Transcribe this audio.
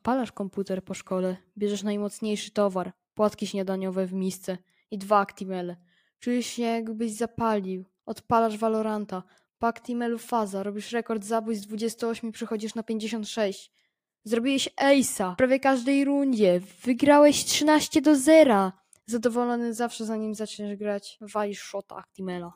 Odpalasz komputer po szkole, bierzesz najmocniejszy towar, płatki śniadaniowe w misce i dwa Actimele. Czujesz się jakbyś zapalił. Odpalasz Valoranta, po Actimelu faza, robisz rekord zabójstw z 28, przechodzisz na 56. Zrobiłeś Ace'a w prawie każdej rundzie, wygrałeś 13 do 0. Zadowolony zawsze zanim zaczniesz grać, walisz shota Actimela.